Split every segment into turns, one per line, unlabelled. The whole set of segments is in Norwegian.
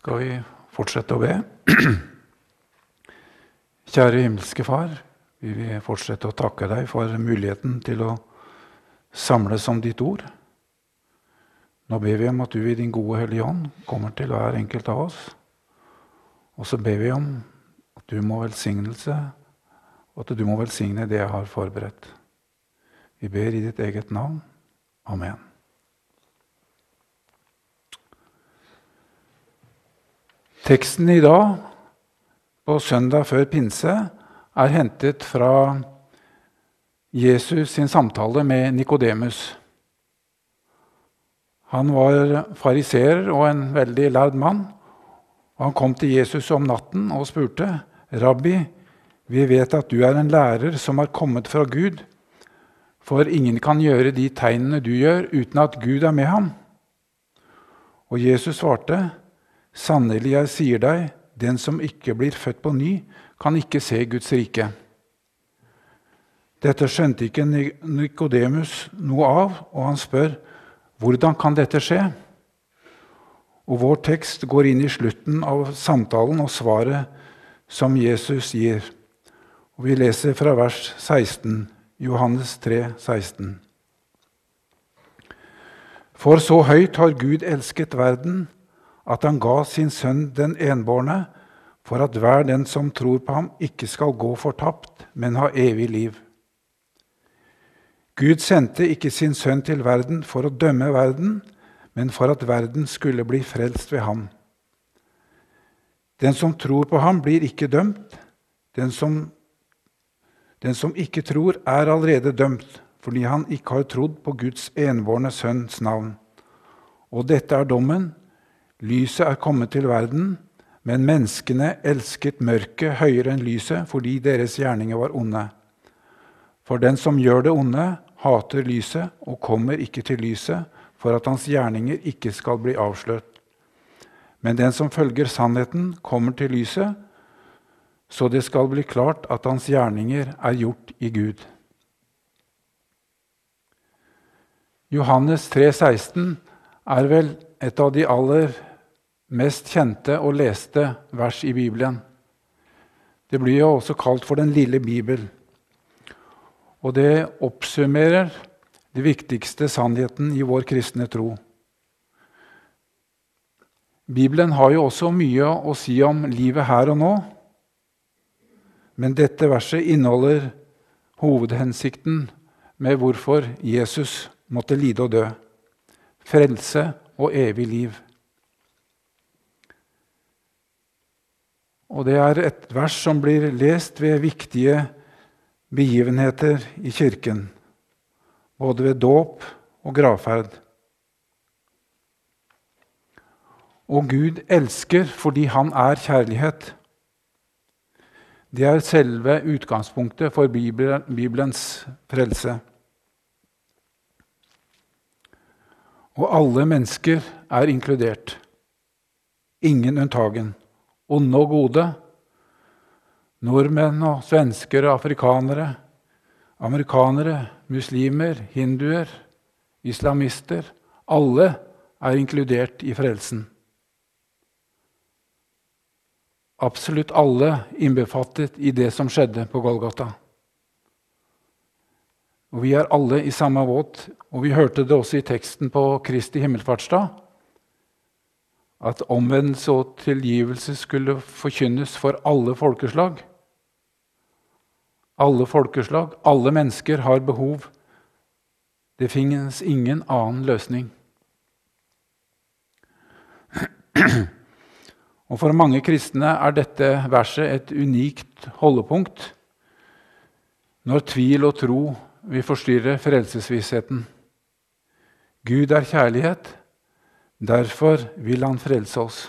skal vi fortsette å be. Kjære himmelske Far, vi vil fortsette å takke deg for muligheten til å samles om ditt ord. Nå ber vi om at du i din gode Hellige Ånd kommer til hver enkelt av oss. Og så ber vi om at du må velsignelse, og at du må velsigne det jeg har forberedt. Vi ber i ditt eget navn. Amen. Teksten i dag, på søndag før pinse, er hentet fra Jesus sin samtale med Nikodemus. Han var fariseer og en veldig lærd mann. Han kom til Jesus om natten og spurte, 'Rabbi, vi vet at du er en lærer som har kommet fra Gud.' 'For ingen kan gjøre de tegnene du gjør, uten at Gud er med ham.' Og Jesus svarte, Sannelig, jeg sier deg, den som ikke blir født på ny, kan ikke se Guds rike. Dette skjønte ikke Nikodemus noe av, og han spør hvordan kan dette skje? Og Vår tekst går inn i slutten av samtalen og svaret som Jesus gir. Og Vi leser fra vers 16, Johannes 3, 16. For så høyt har Gud elsket verden, at han ga sin sønn den enbårne, for at hver den som tror på ham, ikke skal gå fortapt, men ha evig liv. Gud sendte ikke sin sønn til verden for å dømme verden, men for at verden skulle bli frelst ved ham. Den som tror på ham, blir ikke dømt. Den som, den som ikke tror, er allerede dømt, fordi han ikke har trodd på Guds enbårne sønns navn. Og dette er dommen. Lyset er kommet til verden, men menneskene elsket mørket høyere enn lyset fordi deres gjerninger var onde. For den som gjør det onde, hater lyset og kommer ikke til lyset for at hans gjerninger ikke skal bli avslørt. Men den som følger sannheten, kommer til lyset, så det skal bli klart at hans gjerninger er gjort i Gud. Johannes 3, 16 er vel et av de aller mest kjente og leste vers i Bibelen. Det blir jo også kalt for Den lille bibel. Og det oppsummerer det viktigste sannheten i vår kristne tro. Bibelen har jo også mye å si om livet her og nå. Men dette verset inneholder hovedhensikten med hvorfor Jesus måtte lide og dø. Frelse og evig liv. Og det er et vers som blir lest ved viktige begivenheter i kirken, både ved dåp og gravferd. Og Gud elsker fordi han er kjærlighet. Det er selve utgangspunktet for Bibelens frelse. Og alle mennesker er inkludert. Ingen unntagen onde og gode. Nordmenn og svensker og afrikanere, amerikanere, muslimer, hinduer, islamister. Alle er inkludert i frelsen. Absolutt alle innbefattet i det som skjedde på Golgata. Og Vi er alle i samme båt, og vi hørte det også i teksten på Kristi himmelfartsdag at omvendelse og tilgivelse skulle forkynnes for alle folkeslag. Alle folkeslag, alle mennesker har behov. Det finnes ingen annen løsning. Og For mange kristne er dette verset et unikt holdepunkt når tvil og tro vil forstyrre frelsesvissheten. Gud er kjærlighet. Derfor vil han frelse oss.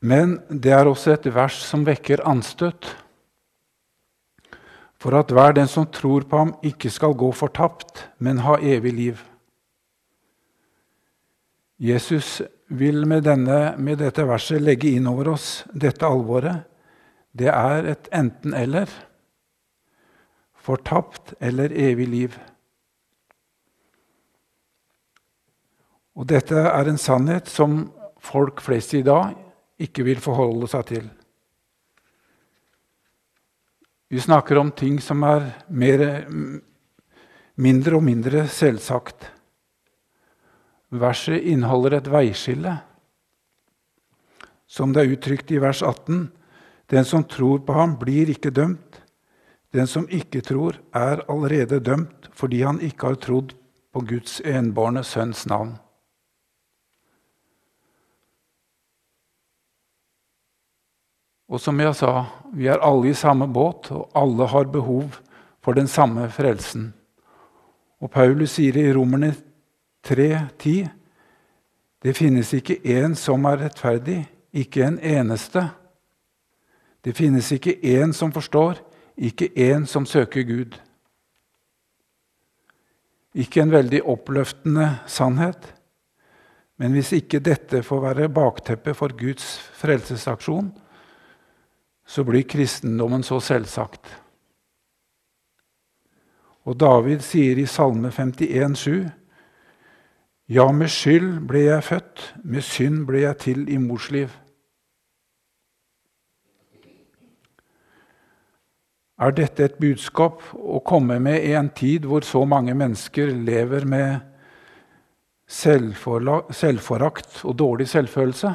Men det er også et vers som vekker anstøt. For at hver den som tror på ham, ikke skal gå fortapt, men ha evig liv. Jesus vil med, denne, med dette verset legge inn over oss dette alvoret. Det er et enten-eller fortapt eller evig liv. Og dette er en sannhet som folk flest i dag ikke vil forholde seg til. Vi snakker om ting som er mer, mindre og mindre selvsagt. Verset inneholder et veiskille. Som det er uttrykt i vers 18.: Den som tror på ham, blir ikke dømt. Den som ikke tror, er allerede dømt fordi han ikke har trodd på Guds enbårne sønns navn. Og som jeg sa, vi er alle i samme båt, og alle har behov for den samme frelsen. Og Paulus sier i Romerne 3,10.: Det finnes ikke én som er rettferdig, ikke en eneste. Det finnes ikke én som forstår, ikke én som søker Gud. Ikke en veldig oppløftende sannhet. Men hvis ikke dette får være bakteppet for Guds frelsesaksjon, så blir kristendommen så selvsagt. Og David sier i Salme 51, 51,7.: Ja, med skyld ble jeg født, med synd ble jeg til i mors liv. Er dette et budskap å komme med i en tid hvor så mange mennesker lever med selvforakt og dårlig selvfølelse?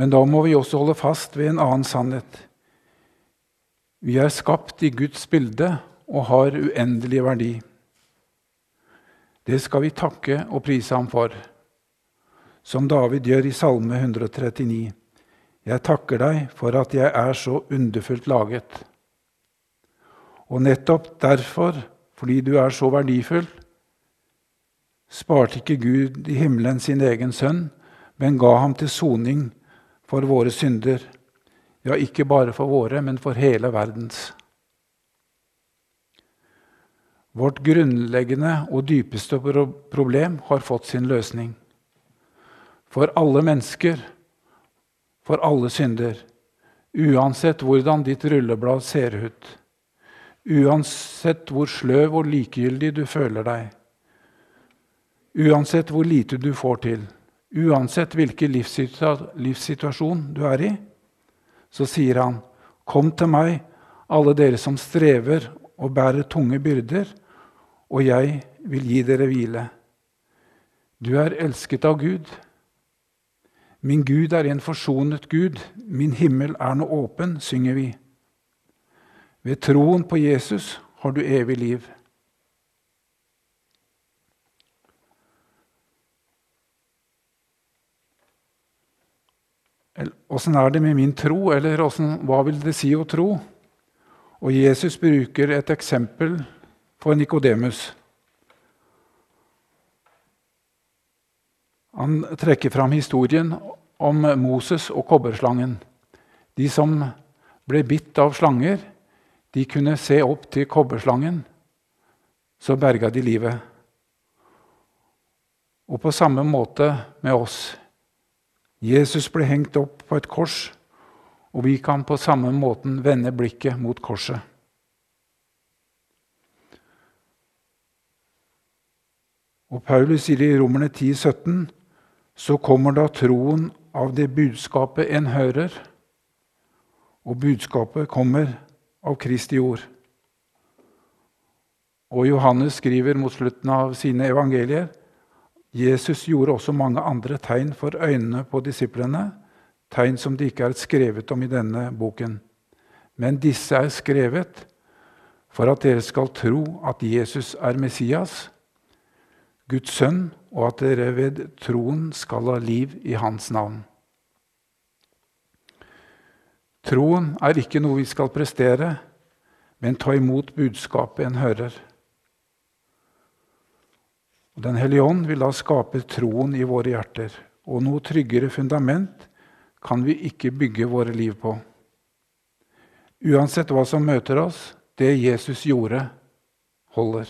Men da må vi også holde fast ved en annen sannhet. Vi er skapt i Guds bilde og har uendelig verdi. Det skal vi takke og prise ham for, som David gjør i Salme 139. Jeg takker deg for at jeg er så underfullt laget. Og nettopp derfor, fordi du er så verdifull, sparte ikke Gud i himmelen sin egen sønn, men ga ham til soning for våre synder. Ja, ikke bare for våre, men for hele verdens. Vårt grunnleggende og dypeste problem har fått sin løsning. For alle mennesker, for alle synder. Uansett hvordan ditt rulleblad ser ut. Uansett hvor sløv og likegyldig du føler deg. Uansett hvor lite du får til. Uansett hvilken livssituasjon du er i, så sier han, 'Kom til meg, alle dere som strever og bærer tunge byrder, og jeg vil gi dere hvile.' Du er elsket av Gud. Min Gud er en forsonet Gud. Min himmel er nå åpen, synger vi. Ved troen på Jesus har du evig liv. Åssen er det med min tro, eller hvordan, hva vil det si å tro? Og Jesus bruker et eksempel for Nikodemus. Han trekker fram historien om Moses og kobberslangen. De som ble bitt av slanger, de kunne se opp til kobberslangen. Så berga de livet. Og på samme måte med oss. Jesus ble hengt opp på et kors, og vi kan på samme måten vende blikket mot korset. Og Paulus sier i Romerne 10, 17, så kommer da troen av det budskapet en hører, og budskapet kommer av Kristi ord. Og Johannes skriver mot slutten av sine evangelier Jesus gjorde også mange andre tegn for øynene på disiplene, tegn som det ikke er skrevet om i denne boken. Men disse er skrevet for at dere skal tro at Jesus er Messias, Guds sønn, og at dere ved troen skal ha liv i hans navn. Troen er ikke noe vi skal prestere, men ta imot budskapet en hører. Den hellige ånd vil da skape troen i våre hjerter. Og noe tryggere fundament kan vi ikke bygge våre liv på. Uansett hva som møter oss, det Jesus gjorde, holder.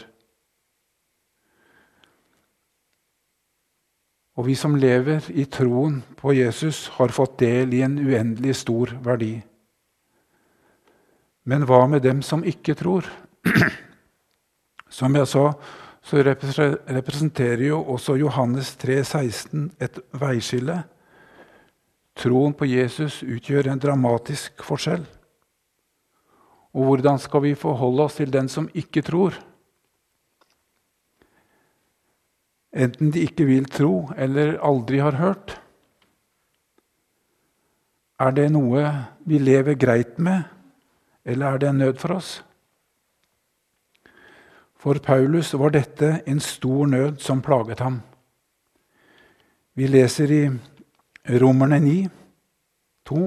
Og vi som lever i troen på Jesus, har fått del i en uendelig stor verdi. Men hva med dem som ikke tror? Som jeg sa, så representerer jo også Johannes 3, 16 et veiskille. Troen på Jesus utgjør en dramatisk forskjell. Og hvordan skal vi forholde oss til den som ikke tror? Enten de ikke vil tro eller aldri har hørt. Er det noe vi lever greit med, eller er det en nød for oss? For Paulus var dette en stor nød som plaget ham. Vi leser i Romerne 9, 2.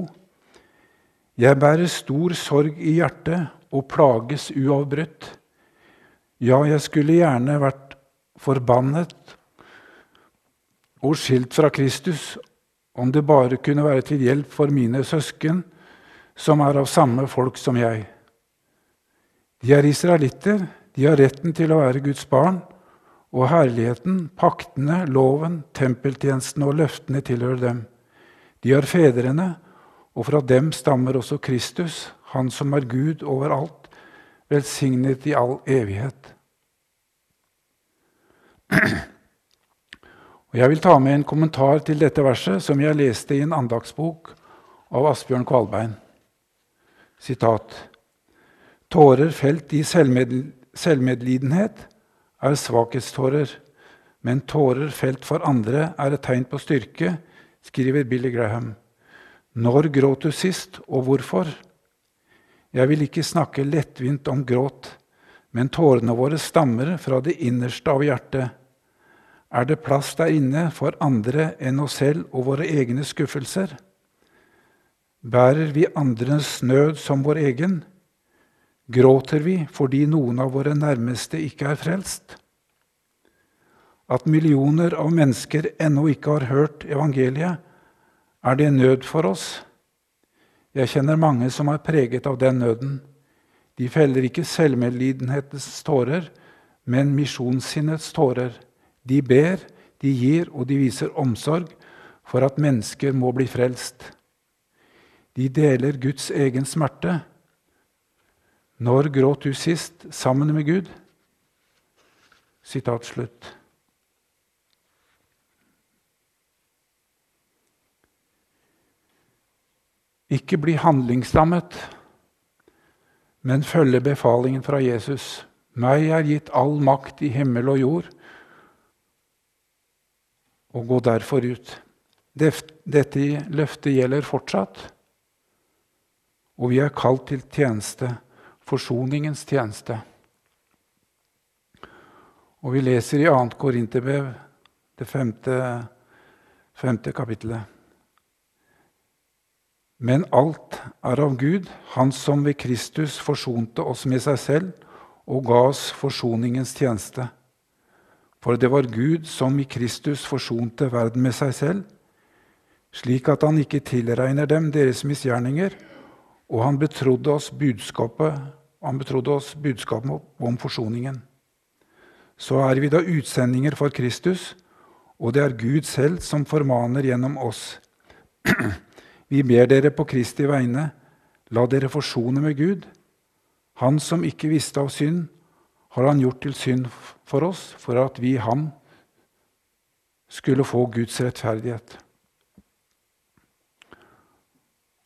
Jeg bærer stor sorg i hjertet og plages uavbrutt. Ja, jeg skulle gjerne vært forbannet og skilt fra Kristus om det bare kunne være til hjelp for mine søsken, som er av samme folk som jeg. De er israelitter, de har retten til å være Guds barn, og herligheten, paktene, loven, tempeltjenesten og løftene tilhører dem. De har fedrene, og fra dem stammer også Kristus, han som er Gud overalt, velsignet i all evighet. Og Jeg vil ta med en kommentar til dette verset som jeg leste i en andagsbok av Asbjørn Kvalbein. Sitat. Tårer felt i selvmedlidenhet er svakhetstårer, men tårer felt for andre er et tegn på styrke, skriver Billy Graham. Når gråt du sist, og hvorfor? Jeg vil ikke snakke lettvint om gråt, men tårene våre stammer fra det innerste av hjertet. Er det plass der inne for andre enn oss selv og våre egne skuffelser? Bærer vi andres nød som vår egen? Gråter vi fordi noen av våre nærmeste ikke er frelst? At millioner av mennesker ennå ikke har hørt evangeliet, er det nød for oss? Jeg kjenner mange som er preget av den nøden. De feller ikke selvmedlidenhetens tårer, men misjonssinnets tårer. De ber, de gir, og de viser omsorg for at mennesker må bli frelst. De deler Guds egen smerte. Når gråt du sist sammen med Gud? Sitat slutt. Ikke bli handlingslammet, men følge befalingen fra Jesus. Meg er gitt all makt i himmel og jord og gå derfor ut. Dette løftet gjelder fortsatt, og vi er kalt til tjeneste, forsoningens tjeneste. Og vi leser i 2. Korinterbrev, det femte, femte kapittelet. Men alt er av Gud, Han som ved Kristus forsonte oss med seg selv og ga oss forsoningens tjeneste. For det var Gud som i Kristus forsonte verden med seg selv, slik at han ikke tilregner dem deres misgjerninger, og han betrodde oss budskapet, han betrodde oss budskapet om forsoningen. Så er vi da utsendinger for Kristus, og det er Gud selv som formaner gjennom oss. Vi ber dere på Kristi vegne, la dere forsone med Gud. Han som ikke visste av synd, har han gjort til synd for oss, for at vi i ham skulle få Guds rettferdighet.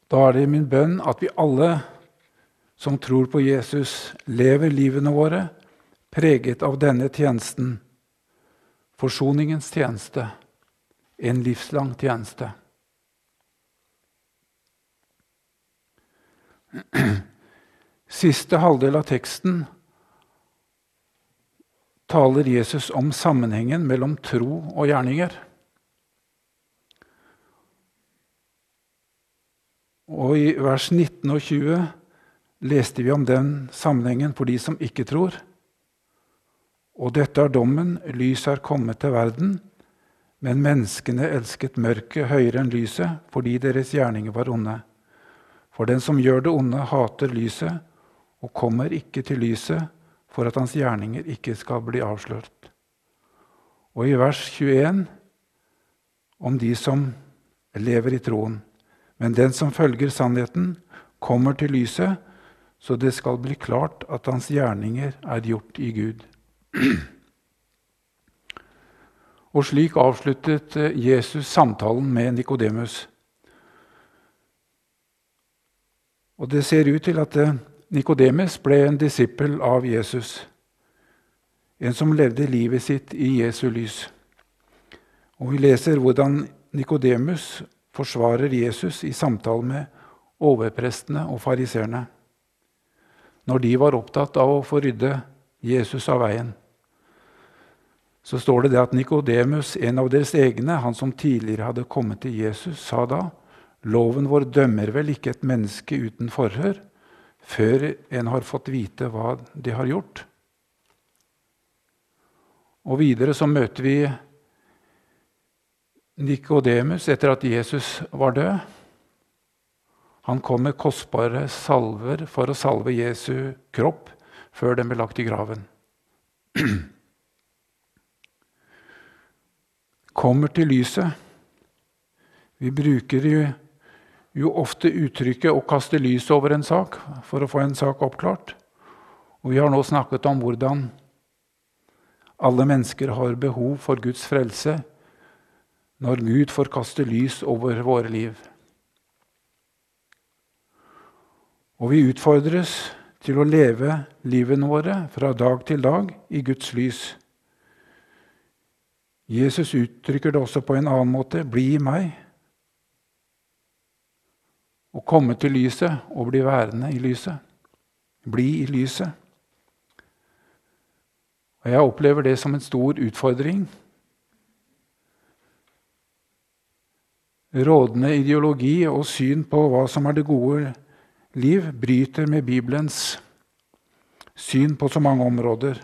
Da er det min bønn at vi alle som tror på Jesus, lever livene våre preget av denne tjenesten, forsoningens tjeneste, en livslang tjeneste. Siste halvdel av teksten taler Jesus om sammenhengen mellom tro og gjerninger. Og I vers 19 og 20 leste vi om den sammenhengen for de som ikke tror. Og dette er dommen. Lyset er kommet til verden, men menneskene elsket mørket høyere enn lyset fordi deres gjerninger var onde. For den som gjør det onde, hater lyset og kommer ikke til lyset for at hans gjerninger ikke skal bli avslørt. Og i vers 21 om de som lever i troen. Men den som følger sannheten, kommer til lyset, så det skal bli klart at hans gjerninger er gjort i Gud. Og slik avsluttet eh, Jesus samtalen med Nikodemus. Og det ser ut til at Nikodemus ble en disippel av Jesus. En som levde livet sitt i Jesu lys. Og Vi leser hvordan Nikodemus forsvarer Jesus i samtale med overprestene og fariseerne når de var opptatt av å få rydde Jesus av veien. Så står det, det at Nikodemus, en av deres egne, han som tidligere hadde kommet til Jesus, sa da loven vår dømmer vel ikke et menneske uten forhør før en har fått vite hva de har gjort? Og videre så møter vi Nikodemus etter at Jesus var død. Han kom med kostbare salver for å salve Jesu kropp før den ble lagt i graven. Kommer til lyset. Vi bruker jo, jo ofte uttrykket 'å kaste lys over en sak' for å få en sak oppklart. Og vi har nå snakket om hvordan alle mennesker har behov for Guds frelse når Gud får kaste lys over våre liv. Og vi utfordres til å leve livene våre fra dag til dag i Guds lys. Jesus uttrykker det også på en annen måte bli i meg. Å komme til lyset og bli værende i lyset. Bli i lyset. Og Jeg opplever det som en stor utfordring. Rådende ideologi og syn på hva som er det gode liv, bryter med Bibelens syn på så mange områder.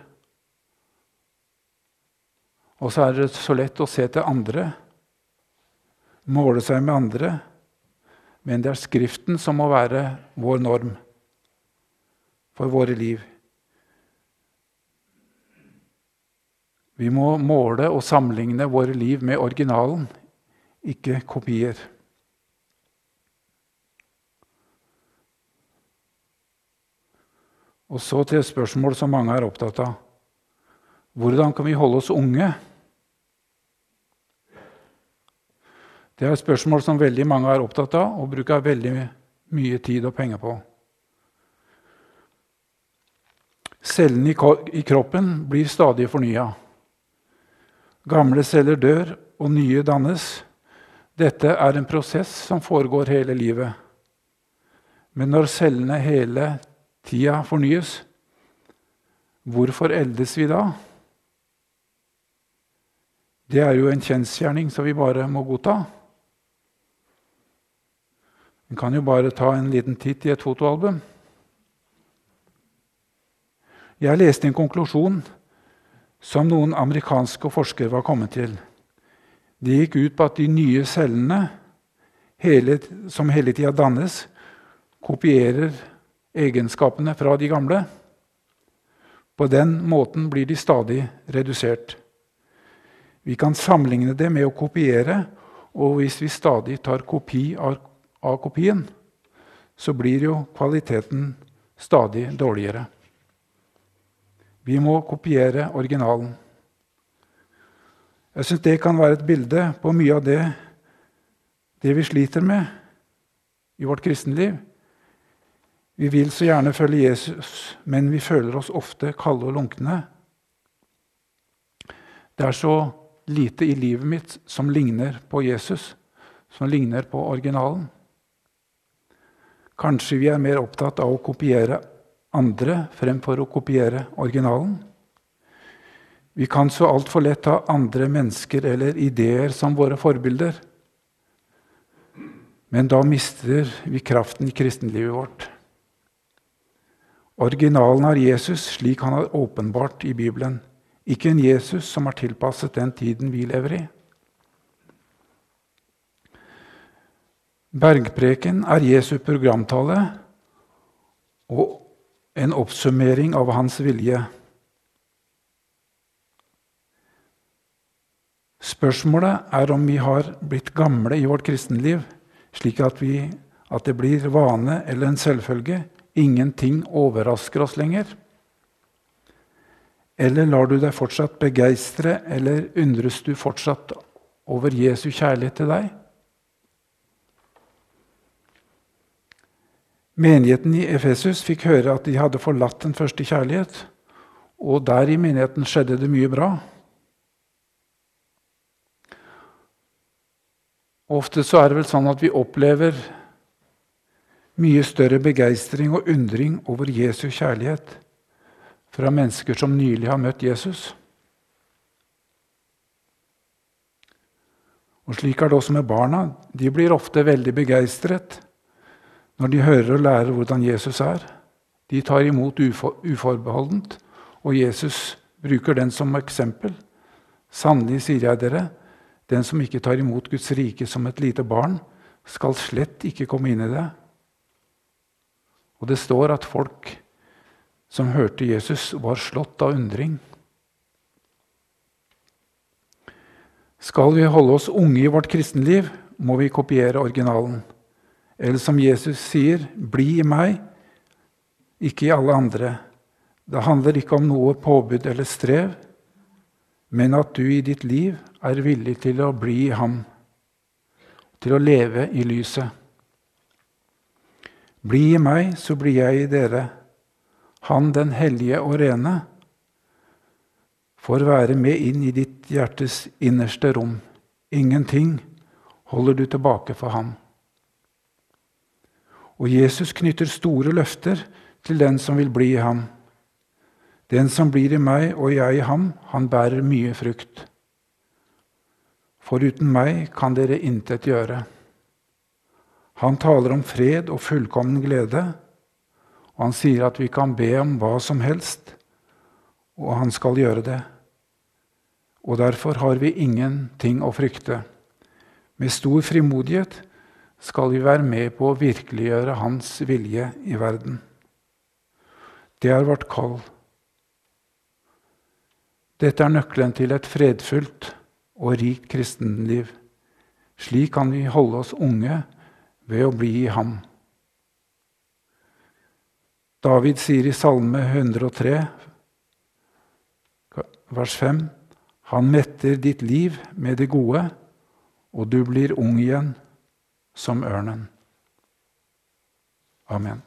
Og så er det så lett å se til andre, måle seg med andre. Men det er Skriften som må være vår norm for våre liv. Vi må måle og sammenligne våre liv med originalen, ikke kopier. Og så til et spørsmål som mange er opptatt av. Hvordan kan vi holde oss unge? Det er et spørsmål som veldig mange er opptatt av og bruker veldig mye tid og penger på. Cellene i kroppen blir stadig fornya. Gamle celler dør, og nye dannes. Dette er en prosess som foregår hele livet. Men når cellene hele tida fornyes, hvorfor eldes vi da? Det er jo en kjensgjerning som vi bare må godta. En kan jo bare ta en liten titt i et fotoalbum. Jeg leste en konklusjon som noen amerikanske forskere var kommet til. De gikk ut på at de nye cellene hele, som hele tida dannes, kopierer egenskapene fra de gamle. På den måten blir de stadig redusert. Vi kan sammenligne det med å kopiere, og hvis vi stadig tar kopi av, av kopien, så blir jo kvaliteten stadig dårligere. Vi må kopiere originalen. Jeg syns det kan være et bilde på mye av det, det vi sliter med i vårt kristenliv. Vi vil så gjerne følge Jesus, men vi føler oss ofte kalde og lunkne. Det er så lite i livet mitt som ligner på Jesus, som ligner på originalen. Kanskje vi er mer opptatt av å kopiere andre fremfor å kopiere originalen. Vi kan så altfor lett ha andre mennesker eller ideer som våre forbilder. Men da mister vi kraften i kristenlivet vårt. Originalen er Jesus slik han er åpenbart i Bibelen, ikke en Jesus som er tilpasset den tiden vi lever i. Bergpreken er Jesu programtale og en oppsummering av hans vilje. Spørsmålet er om vi har blitt gamle i vårt kristenliv, slik at, vi, at det blir vane eller en selvfølge. Ingenting overrasker oss lenger. Eller lar du deg fortsatt begeistre, eller undres du fortsatt over Jesu kjærlighet til deg? Menigheten i Efesus fikk høre at de hadde forlatt den første kjærlighet, og der i menigheten skjedde det mye bra. Ofte så er det vel sånn at vi opplever mye større begeistring og undring over Jesu kjærlighet fra mennesker som nylig har møtt Jesus. Og Slik er det også med barna. De blir ofte veldig begeistret når de hører og lærer hvordan Jesus er. De tar imot uforbeholdent, og Jesus bruker den som eksempel. Sannelig sier jeg dere, den som ikke tar imot Guds rike som et lite barn, skal slett ikke komme inn i det. Og det står at folk som hørte Jesus, var slått av undring. Skal vi holde oss unge i vårt kristenliv, må vi kopiere originalen. Eller som Jesus sier, 'Bli i meg, ikke i alle andre'. Det handler ikke om noe påbud eller strev, men at du i ditt liv er villig til å bli i ham, til å leve i lyset. Bli i meg, så blir jeg i dere. Han den hellige og rene får være med inn i ditt hjertes innerste rom. Ingenting holder du tilbake for ham. Og Jesus knytter store løfter til den som vil bli i ham. Den som blir i meg og jeg i ham, han bærer mye frukt. For uten meg kan dere intet gjøre. Han taler om fred og fullkommen glede og han sier at vi kan be om hva som helst, og han skal gjøre det. Og derfor har vi ingenting å frykte. Med stor frimodighet skal vi være med på å virkeliggjøre Hans vilje i verden. Det er vårt kall. Dette er nøkkelen til et fredfullt og rikt kristenliv. Slik kan vi holde oss unge ved å bli i Ham. David sier i Salme 103, vers 5.: Han metter ditt liv med det gode, og du blir ung igjen som ørnen. Amen.